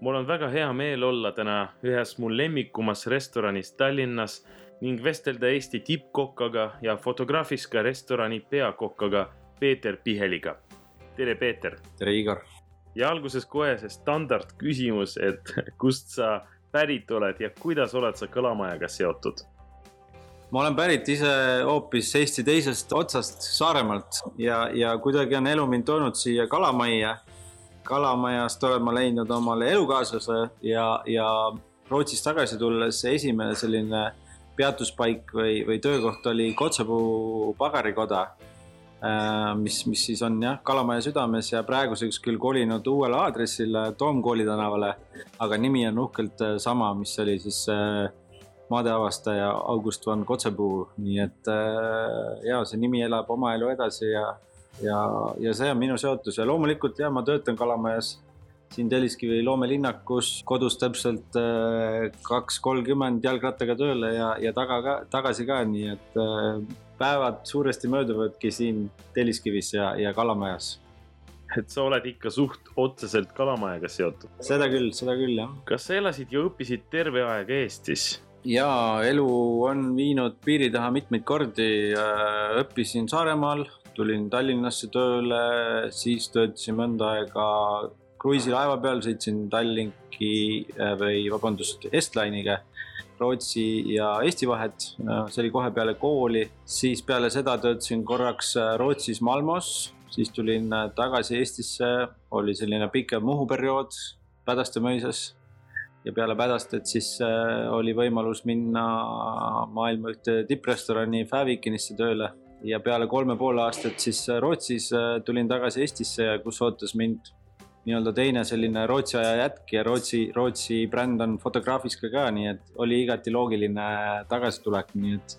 mul on väga hea meel olla täna ühes mu lemmikumas restoranis Tallinnas ning vestelda Eesti tippkokaga ja Fotografiska restorani peakokaga Peeter Piheliga. tere, Peeter. tere, Igor. ja alguses kohe see standardküsimus, et kust sa pärit oled ja kuidas oled sa Kalamajaga seotud? ma olen pärit ise hoopis Eesti teisest otsast Saaremaalt ja, ja kuidagi on elu mind toonud siia Kalamajja kalamajast olen ma leidnud omale elukaaslase ja, ja Rootsist tagasi tulles esimene selline peatuspaik või, või töökoht oli Kotsepuu pagarikoda. Äh, mis, mis siis on jah, Kalamaja südames ja praeguseks küll kolinud uuele aadressile Toomkooli tänavale. aga nimi on uhkelt äh, sama, mis oli siis äh, maadeavastaja August van Kotsepuu, nii et ja see nimi elab oma elu edasi ja ja, ja see on minu seotus ja loomulikult ja ma töötan Kalamajas siin Telliskivi loomelinnakus, kodus täpselt äh, kaks kolmkümmend jalgrattaga tööle ja, ja taga ka, tagasi ka, nii et äh, päevad suuresti mööduvadki siin Telliskivis ja, ja Kalamajas. et sa oled ikka suht otseselt Kalamajaga seotud? seda küll, seda küll, jah. kas sa elasid ja õppisid terve aeg Eestis? jaa, elu on viinud piiri taha mitmeid kordi. Äh, õppisin Saaremaal, tulin Tallinnasse tööle, siis töötasin mõnda aega kruiisilaeva peal, sõitsin Tallinki äh, või vabandust, Estline'iga Rootsi ja Eesti vahet. Äh, see oli kohe peale kooli, siis peale seda töötasin korraks äh, Rootsis Malmos, siis tulin tagasi Eestisse, oli selline pikem Muhu periood Pädaste mõisas ja peale Pädastet siis oli võimalus minna maailma ühte tipprestorani Fävikinisse tööle ja peale kolme poole aastat siis äh, Rootsis äh, tulin tagasi Eestisse, kus ootas mind nii-öelda teine selline Rootsi aja jätk ja Rootsi, Rootsi bränd on Fotografiska ka, nii et oli igati loogiline tagasitulek, nii et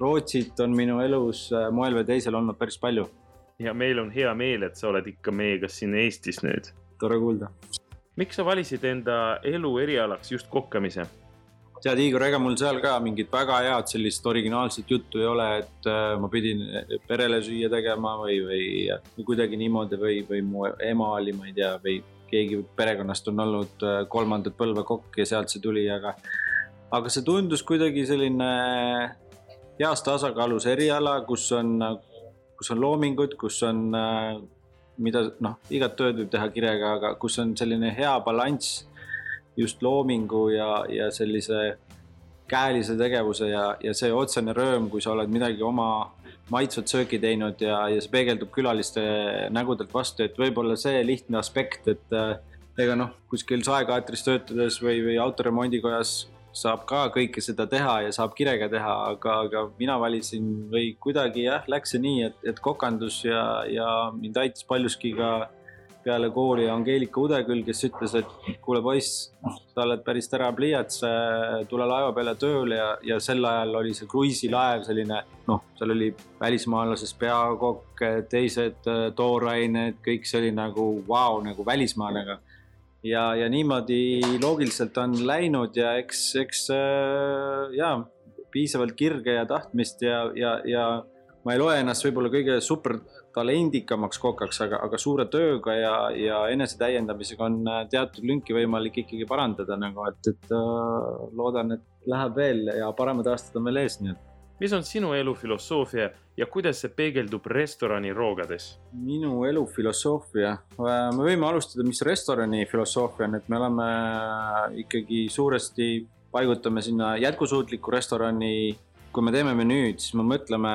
Rootsit on minu elus äh, moel või teisel olnud päris palju. ja meil on hea meel, et sa oled ikka meiega siin Eestis nüüd. tore kuulda. miks sa valisid enda elu erialaks just kokkamise? Tead, Igor, ega mul seal ka mingit väga head sellist originaalset juttu ei ole, et äh, ma pidin perele süüa tegema või, või kuidagi niimoodi või, või mu ema oli, ma ei tea, või keegi perekonnast on olnud äh, kolmandat põlve kokk ja sealt see tuli, aga, aga see tundus kuidagi selline heas tasakaalus eriala, kus on, kus on loomingud, kus on, äh, mida noh, igat tööd võib teha kirega, aga kus on selline hea balanss just loomingu ja, ja sellise käelise tegevuse ja, ja see otsene rõõm, kui sa oled midagi oma maitsvat sööki teinud ja, ja see peegeldub külaliste nägudelt vastu, et võib-olla see lihtne aspekt, et äh, ega noh, kuskil saekaatris töötades või, või autoremondikojas saab ka kõike seda teha ja saab kirega teha, aga, aga mina valisin või kuidagi jah, läks see nii, et, et kokandus ja, ja mind aitas paljuski ka peale kooli Angeelika Udeküll, kes ütles, et kuule poiss, sa oled päris terav pliiats, tule laeva peale tööle ja, ja sel ajal oli see kruiisilaev selline noh, seal oli välismaalasest peakokk, teised äh, toorained, kõik see oli nagu vau wow,, nagu välismaalega. ja, ja niimoodi loogiliselt on läinud ja eks, eks äh, ja piisavalt kirge ja tahtmist ja, ja, ja ma ei loe ennast võib-olla kõige super talendikamaks kokaks, aga, aga suure tööga ja, ja enesetäiendamisega on äh, teatud lünki võimalik ikkagi parandada nagu, et, et äh, loodan, et läheb veel ja paremad aastad on veel ees, nii et. mis on sinu elu filosoofia ja kuidas see peegeldub restorani roogades? minu elu filosoofia, äh, me võime alustada, mis restorani filosoofia on, et me oleme ikkagi suuresti, paigutame sinna jätkusuutliku restorani. kui me teeme menüüd, siis me mõtleme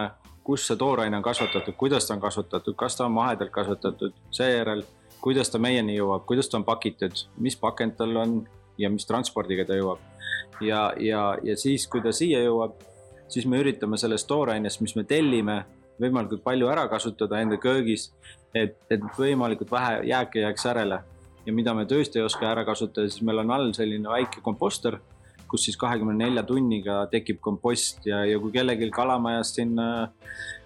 kus see tooraine on kasvatatud, kuidas ta on kasvatatud, kas ta on mahedalt kasvatatud, seejärel kuidas ta meieni jõuab, kuidas ta on pakitud, mis pakend tal on ja mis transpordiga ta jõuab. ja, ja, ja siis, kui ta siia jõuab, siis me üritame sellest toorainest, mis me tellime, võimalikult palju ära kasutada enda köögis, et, et võimalikult vähe jääke jääks järele. ja mida me tõesti ei oska ära kasutada, siis meil on all selline väike komposter kus siis kahekümne nelja tunniga tekib kompost ja, ja kui kellelgi kalamajas siin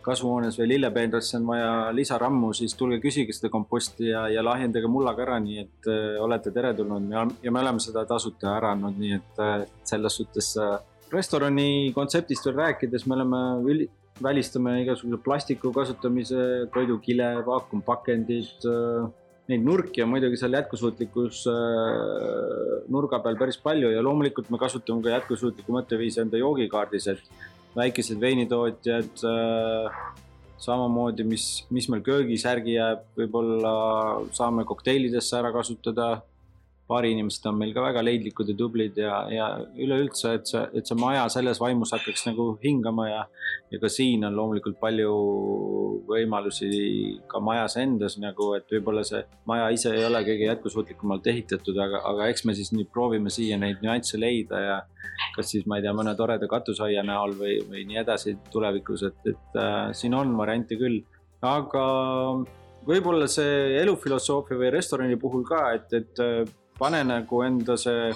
kasvuhoones või lillepeenrasse on vaja lisarammu, siis tulge küsige seda komposti ja, ja lahjendage mullaga ära, nii et äh, olete teretulnud. Ja me oleme seda tasuta ära andnud, nii et äh, selles suhtes äh, restorani kontseptist veel rääkides, me oleme üli, välistame igasuguse plastiku kasutamise, toidukile, vaakumpakendid äh,, neid nurki on muidugi seal jätkusuutlikkus äh, nurga peal päris palju ja loomulikult me kasutame ka jätkusuutlikku mõtteviisi enda joogikaardis, et väikesed veinitootjad äh, samamoodi, mis, mis meil köögis järgi jääb, võib-olla saame kokteilidesse ära kasutada baariinimesed on meil ka väga leidlikud ja tublid ja, ja üleüldse, et see, et see maja selles vaimus hakkaks nagu hingama ja, ja ka siin on loomulikult palju võimalusi ka majas endas nagu, et võib-olla see maja ise ei ole kõige jätkusuutlikumalt ehitatud, aga, aga eks me siis nüüd proovime siia neid nüansse leida ja kas siis, ma ei tea, mõne toreda katusaia näol või, või nii edasi tulevikus, et, et äh, siin on variante küll, aga võib-olla see elufilosoofia või restorani puhul ka, et, et pane nagu enda see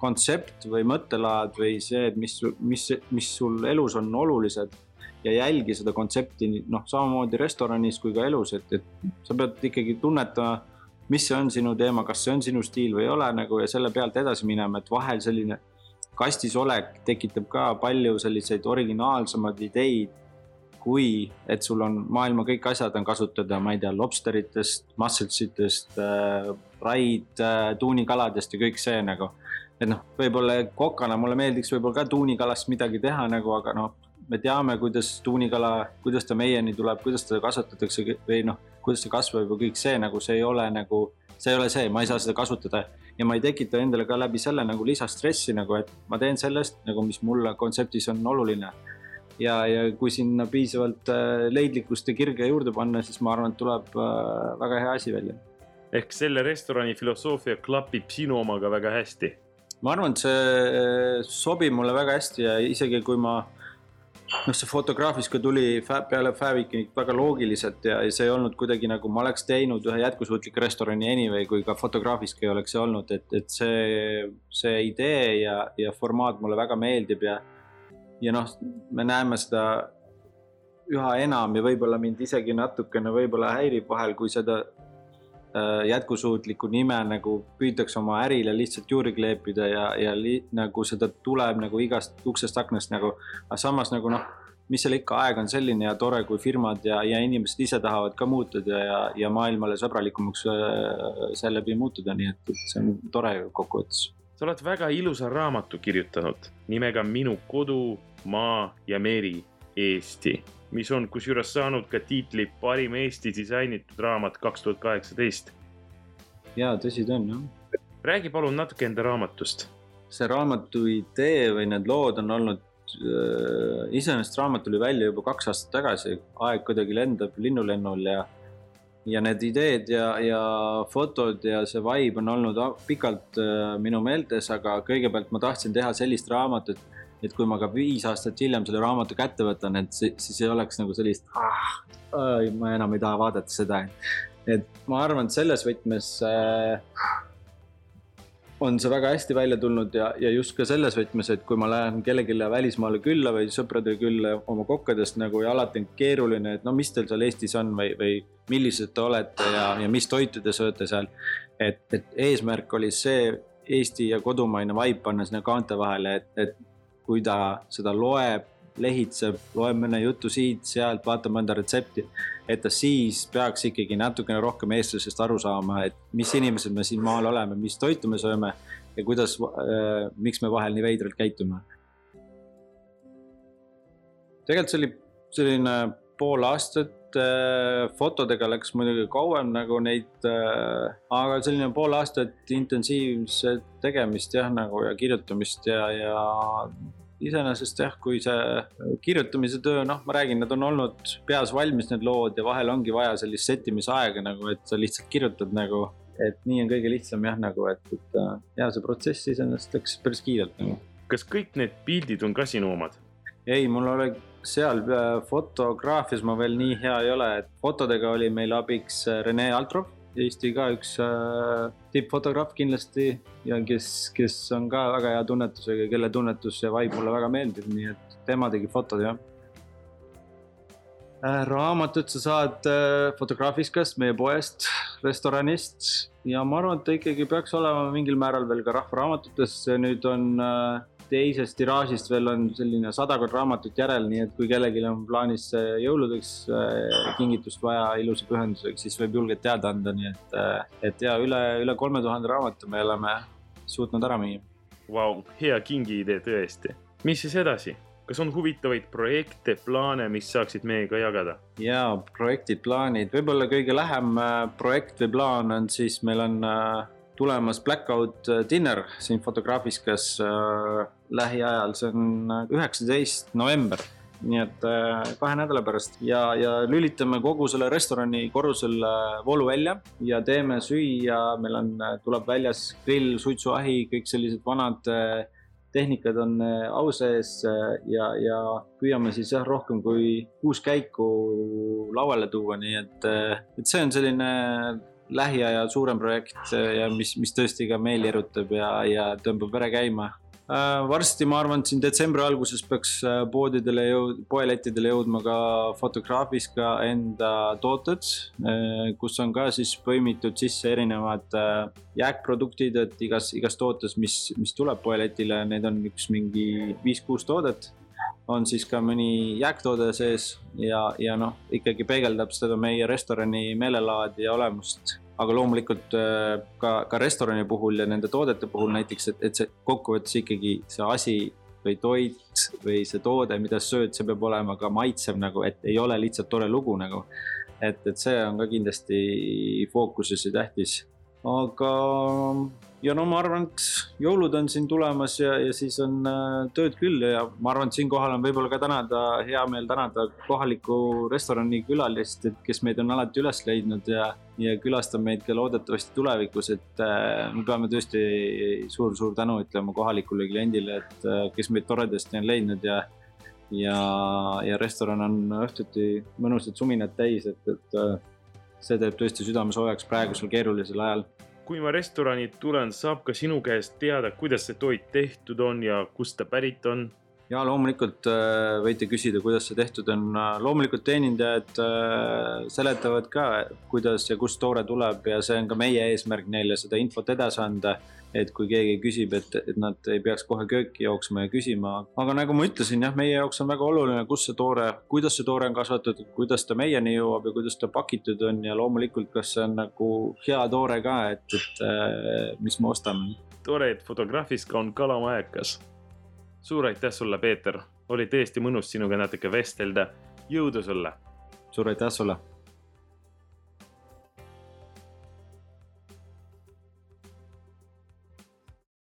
kontsept või mõttelaad või see, et mis, mis, mis sul elus on olulised ja jälgi seda kontsepti noh, samamoodi restoranis kui ka elus, et, et sa pead ikkagi tunnetama, mis see on sinu teema, kas see on sinu stiil või ei ole nagu ja selle pealt edasi minema, et vahel selline kastis olek tekitab ka palju selliseid originaalsemaid ideid kui et sul on maailma kõik asjad on kasutada, ma ei tea, lobsteritest, musselsitest äh,, raid äh,, tuunikaladest ja kõik see nagu. et noh, võib-olla kokana mulle meeldiks võib-olla ka tuunikalast midagi teha nagu, aga noh, me teame, kuidas tuunikala, kuidas ta meieni tuleb, kuidas teda kasvatatakse või noh, kuidas ta kasvab ja kõik see nagu, see ei ole nagu, see ei ole see, ma ei saa seda kasutada ja ma ei tekita endale ka läbi selle nagu lisastressi nagu, et ma teen sellest nagu, mis mulle kontseptis on oluline ja, ja kui sinna piisavalt äh, leidlikkust ja kirge juurde panna, siis ma arvan, et tuleb äh, väga hea asi välja. ehk selle restorani filosoofia klapib sinu omaga väga hästi? ma arvan, et see äh, sobib mulle väga hästi ja isegi kui ma noh, see fotograafis ka tuli peale Favic'i väga loogiliselt ja, ja see ei olnud kuidagi nagu ma oleks teinud ühe jätkusuutliku restorani anyway, kui ka fotograafiski ei oleks see olnud, et, et see, see idee ja, ja formaat mulle väga meeldib ja ja noh, me näeme seda üha enam ja võib-olla mind isegi natukene võib-olla häirib vahel, kui seda äh, jätkusuutlikku nime nagu püütakse oma ärile lihtsalt juurde kleepida ja, ja li, nagu seda tuleb nagu igast uksest aknast nagu. aga samas nagu noh, mis seal ikka, aeg on selline ja tore, kui firmad ja, ja inimesed ise tahavad ka muutuda ja, ja maailmale sõbralikumaks äh, seeläbi muutuda, nii et, et see on tore kokkuvõttes. Sa oled väga ilusa raamatu kirjutanud nimega Minu kodu maa ja meri Eesti, mis on kusjuures saanud ka tiitli parim Eesti disainitud raamat kaks tuhat kaheksateist. ja tõsi ta on jah. räägi palun natuke enda raamatust. see raamatu idee või need lood on olnud äh,, iseenesest raamat tuli välja juba kaks aastat tagasi, aeg kuidagi lendab linnulennul ja ja need ideed ja, ja fotod ja see vibe on olnud pikalt äh, minu meeltes, aga kõigepealt ma tahtsin teha sellist raamatut et kui ma ka viis aastat hiljem selle raamatu kätte võtan, et siis ei oleks nagu sellist ah,, ma enam ei taha vaadata seda. et ma arvan, et selles võtmes äh, on see väga hästi välja tulnud ja, ja just ka selles võtmes, et kui ma lähen kellelegi välismaale külla või sõpradele külla oma kokkadest nagu ja alati on keeruline, et no mis teil seal Eestis on või, või millised te olete ja, ja mis toitu te sööte seal. et, et eesmärk oli see Eesti ja kodumaine vibe panna sinna kaante vahele, et, et kui ta seda loeb, lehitseb, loeb mõne jutu siit-sealt, vaatab mõnda retsepti, et ta siis peaks ikkagi natukene rohkem eestlasest aru saama, et mis inimesed me siin maal oleme, mis toitu me sööme ja kuidas äh,, miks me vahel nii veidralt käitume. tegelikult see oli selline pool aastat äh, fotodega läks muidugi kauem nagu neid äh,, aga selline pool aastat intensiivset tegemist jah, nagu ja kirjutamist ja, ja iseenesest jah, kui see kirjutamise töö, noh, ma räägin, need on olnud peas valmis, need lood ja vahel ongi vaja sellist sättimisaega nagu, et sa lihtsalt kirjutad nagu, et nii on kõige lihtsam jah, nagu, et, et ja see protsess iseenesest läks päris kiirelt nagu. kas kõik need pildid on ka sinu omad? ei, mul oli seal äh, fotograafias ma veel nii hea ei ole, et fotodega oli meil abiks äh, Rene Altrov Eesti ka üks äh, tippfotograaf kindlasti ja kes, kes on ka väga hea tunnetusega, kelle tunnetus ja vibe mulle väga meeldib, nii et tema tegi fotod jah äh,. raamatut sa saad äh, Fotograafiskast, meie poest, restoranist ja ma arvan, et ta ikkagi peaks olema mingil määral veel ka rahvaraamatutes, nüüd on äh, teisest tiraažist veel on selline sadakond raamatut järel, nii et kui kellelgi on plaanis jõuludeks kingitust vaja ilusa pühendusega, siis võib julgelt teada anda, nii et, et ja üle, üle kolme tuhande raamatu me oleme suutnud ära müüa. Vau, hea kingiidee tõesti. mis siis edasi? kas on huvitavaid projekte, plaane, mis saaksid meiega jagada? ja projektid, plaanid, võib-olla kõige lähem äh, projekt või plaan on siis meil on äh, tulemas Blackout äh, Dinner siin Fotografiskas lähiajal, see on üheksateist november nii et kahe nädala pärast. Ja, ja lülitame kogu selle restorani korrusel voolu välja ja teeme süüa, meil on, tuleb väljas grill, suitsuahi, kõik sellised vanad äh, tehnikad on äh, au sees äh, ja, ja püüame siis jah, rohkem kui kuus käiku lauale tuua, nii et, äh, et see on selline lähiaja suurem projekt ja mis, mis tõesti ka meeli erutab ja, ja tõmbab vere käima. Äh, varsti ma arvan, et siin detsembri alguses peaks äh, poodidele jõud-, poelettidele jõudma ka Fotografisca enda tooted, äh, kus on ka siis põimitud sisse erinevad jääkproduktid, et igas, igas tootes, mis, mis tuleb poeletile, neid on üks mingi viis-kuus toodet on siis ka mõni jääktoode sees ja, ja noh, ikkagi peegeldab seda meie restorani meelelaadi ja olemust aga loomulikult äh, ka, ka restorani puhul ja nende toodete puhul näiteks, et, et see kokkuvõttes ikkagi see asi või toit või see toode, mida sa sööd, see peab olema ka maitsev nagu, et ei ole lihtsalt tore lugu nagu. et, et see on ka kindlasti fookuses ja tähtis. aga ja no ma arvan, et jõulud on siin tulemas ja, ja siis on äh, tööd küll ja ma arvan, et siinkohal on võib-olla ka tänada, hea meel tänada kohalikku restorani külalist, et kes meid on alati üles leidnud ja, ja külastab meid ka loodetavasti tulevikus, et äh, me peame tõesti suur-suur tänu ütlema kohalikule kliendile, et äh, kes meid toredasti on leidnud ja ja, ja restoran on õhtuti mõnusad suminad täis, et, et see teeb tõesti südame soojaks praegusel keerulisel ajal kui ma restorani tulen, saab ka sinu käest teada, kuidas see toit tehtud on ja kust ta pärit on? Ja loomulikult äh, võite küsida, kuidas see tehtud on. loomulikult teenindajad äh, seletavad ka, kuidas ja kust toore tuleb ja see on ka meie eesmärk neile seda infot edasi anda. et kui keegi küsib, et, et nad ei peaks kohe kööki jooksma ja küsima. aga nagu ma ütlesin, jah, meie jaoks on väga oluline, kus see toore, kuidas see toore on kasvatatud, kuidas ta meieni jõuab ja kuidas ta pakitud on ja loomulikult, kas see on nagu hea toore ka, et, et äh, mis me ostame. tore, et Fotograafis ka on kalamajakas suur aitäh sulle, Peeter, oli tõesti mõnus sinuga natuke vestelda. jõudu sulle. suur aitäh sulle